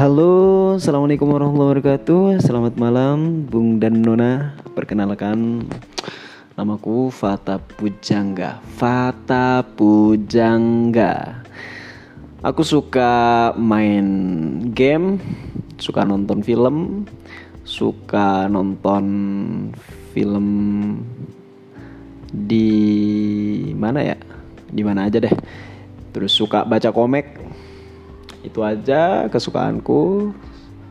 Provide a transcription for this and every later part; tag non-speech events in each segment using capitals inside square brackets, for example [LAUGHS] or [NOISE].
Halo, assalamualaikum warahmatullahi wabarakatuh. Selamat malam, Bung dan Nona. Perkenalkan, namaku Fata Pujangga. Fata Pujangga. Aku suka main game, suka nonton film, suka nonton film di mana ya? Di mana aja deh. Terus suka baca komik, itu aja kesukaanku.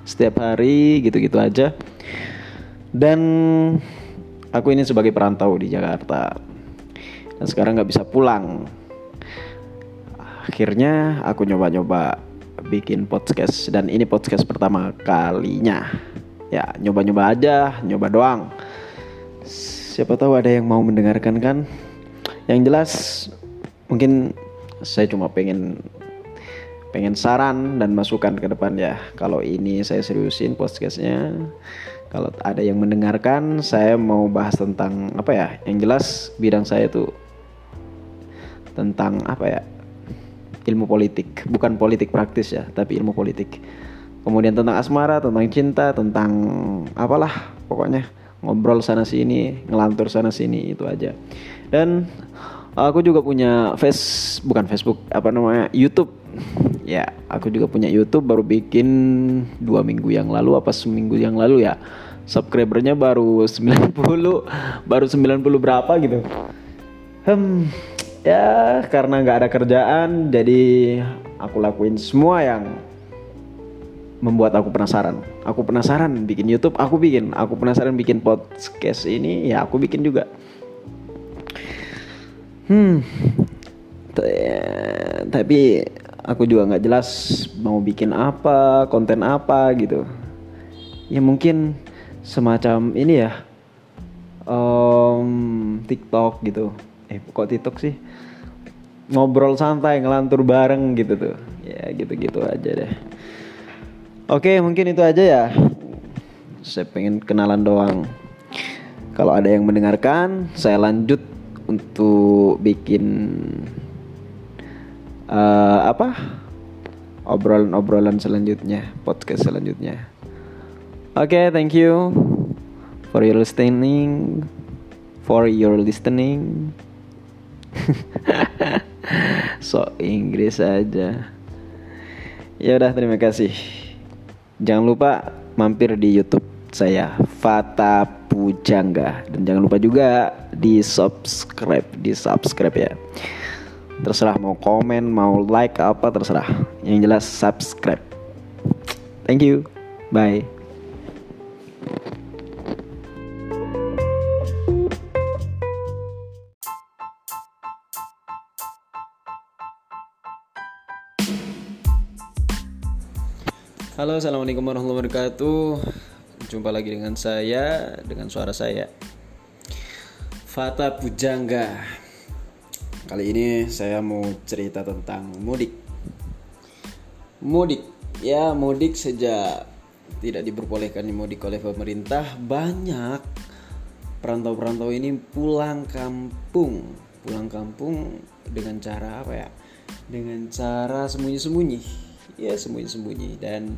Setiap hari gitu-gitu aja. Dan aku ini sebagai perantau di Jakarta. Dan sekarang nggak bisa pulang. Akhirnya aku nyoba-nyoba bikin podcast. Dan ini podcast pertama kalinya. Ya nyoba-nyoba aja. Nyoba doang. Siapa tahu ada yang mau mendengarkan kan? Yang jelas mungkin saya cuma pengen pengen saran dan masukan ke depan ya. Kalau ini saya seriusin podcastnya. Kalau ada yang mendengarkan, saya mau bahas tentang apa ya? Yang jelas bidang saya itu tentang apa ya? Ilmu politik, bukan politik praktis ya, tapi ilmu politik. Kemudian tentang asmara, tentang cinta, tentang apalah pokoknya ngobrol sana sini, ngelantur sana sini itu aja. Dan aku juga punya face bukan Facebook apa namanya YouTube. Ya aku juga punya YouTube baru bikin dua minggu yang lalu apa seminggu yang lalu ya. Subscribernya baru 90 baru 90 berapa gitu. Hmm ya karena nggak ada kerjaan jadi aku lakuin semua yang membuat aku penasaran. Aku penasaran bikin YouTube aku bikin aku penasaran bikin podcast ini ya aku bikin juga hmm. Tapi aku juga nggak jelas mau bikin apa konten apa gitu. Ya mungkin semacam ini ya um, TikTok gitu. Eh kok TikTok sih? Ngobrol santai ngelantur bareng gitu tuh. Ya gitu-gitu aja deh. Oke mungkin itu aja ya. Saya pengen kenalan doang. Kalau ada yang mendengarkan saya lanjut untuk bikin uh, apa obrolan-obrolan selanjutnya, podcast selanjutnya. Oke, okay, thank you for your listening, for your listening. [LAUGHS] so Inggris aja. Ya udah, terima kasih. Jangan lupa mampir di YouTube saya Fata Pujangga. Dan jangan lupa juga di subscribe, di subscribe ya. Terserah mau komen mau like apa terserah. Yang jelas subscribe. Thank you. Bye. Halo, assalamualaikum warahmatullahi wabarakatuh. Jumpa lagi dengan saya, dengan suara saya, Fata Pujangga. Kali ini saya mau cerita tentang mudik. Mudik, ya mudik sejak tidak diperbolehkan mudik oleh pemerintah, banyak perantau-perantau ini pulang kampung, pulang kampung dengan cara apa ya? Dengan cara sembunyi-sembunyi, ya sembunyi-sembunyi dan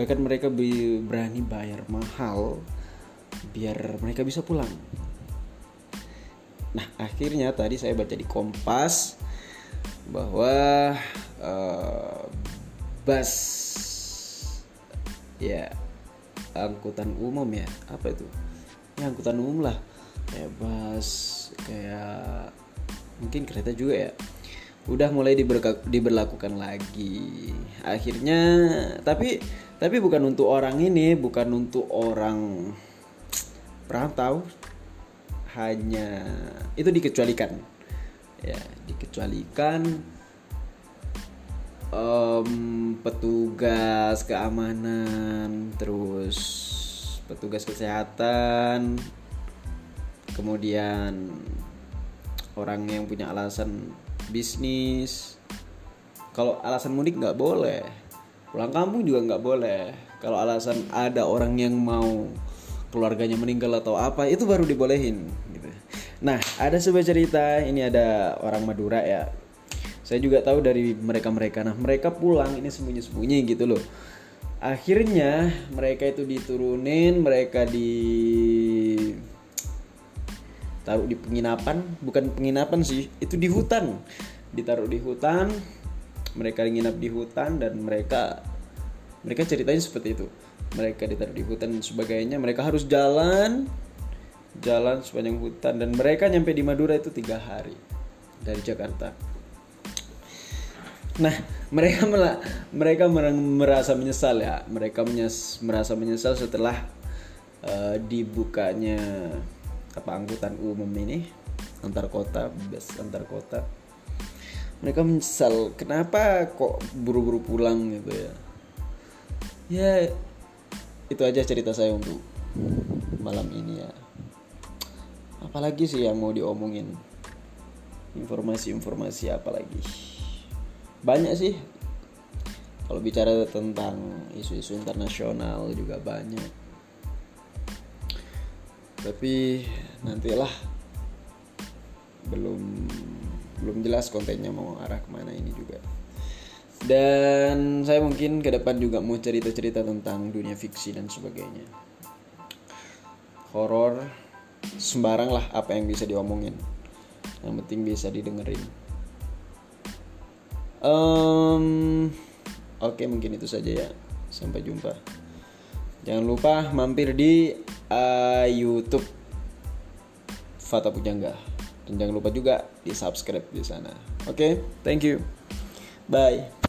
bahkan mereka berani bayar mahal biar mereka bisa pulang. Nah, akhirnya tadi saya baca di Kompas bahwa uh, bus ya angkutan umum ya apa itu? Ya angkutan umum lah. Kayak bus kayak mungkin kereta juga ya. Udah mulai diberlakukan lagi akhirnya tapi tapi bukan untuk orang ini bukan untuk orang perantau. Hanya itu dikecualikan. Ya dikecualikan um, petugas keamanan terus petugas kesehatan kemudian orang yang punya alasan bisnis kalau alasan mudik nggak boleh pulang kampung juga nggak boleh kalau alasan ada orang yang mau keluarganya meninggal atau apa itu baru dibolehin gitu. Nah ada sebuah cerita ini ada orang Madura ya. Saya juga tahu dari mereka-mereka. Nah mereka pulang ini sembunyi-sembunyi gitu loh. akhirnya mereka itu diturunin mereka di taruh di penginapan bukan penginapan sih itu di hutan ditaruh di hutan mereka nginap di hutan dan mereka mereka ceritanya seperti itu mereka ditaruh di hutan dan sebagainya mereka harus jalan jalan sepanjang hutan dan mereka nyampe di Madura itu tiga hari dari Jakarta Nah, mereka malah mereka merasa menyesal ya. Mereka menyes, merasa menyesal setelah uh, dibukanya apa angkutan umum ini antar kota, bus antar kota. Mereka menyesal, kenapa kok buru-buru pulang gitu ya. Ya itu aja cerita saya untuk malam ini ya. Apalagi sih yang mau diomongin? Informasi-informasi apa lagi? banyak sih kalau bicara tentang isu-isu internasional juga banyak tapi nantilah belum belum jelas kontennya mau arah ke mana ini juga. Dan saya mungkin ke depan juga mau cerita-cerita tentang dunia fiksi dan sebagainya. Horor sembarang lah apa yang bisa diomongin. Yang penting bisa didengerin. Um, oke okay, mungkin itu saja ya. Sampai jumpa. Jangan lupa mampir di uh, YouTube Fata Pujangga dan jangan lupa juga di subscribe di sana oke okay? thank you bye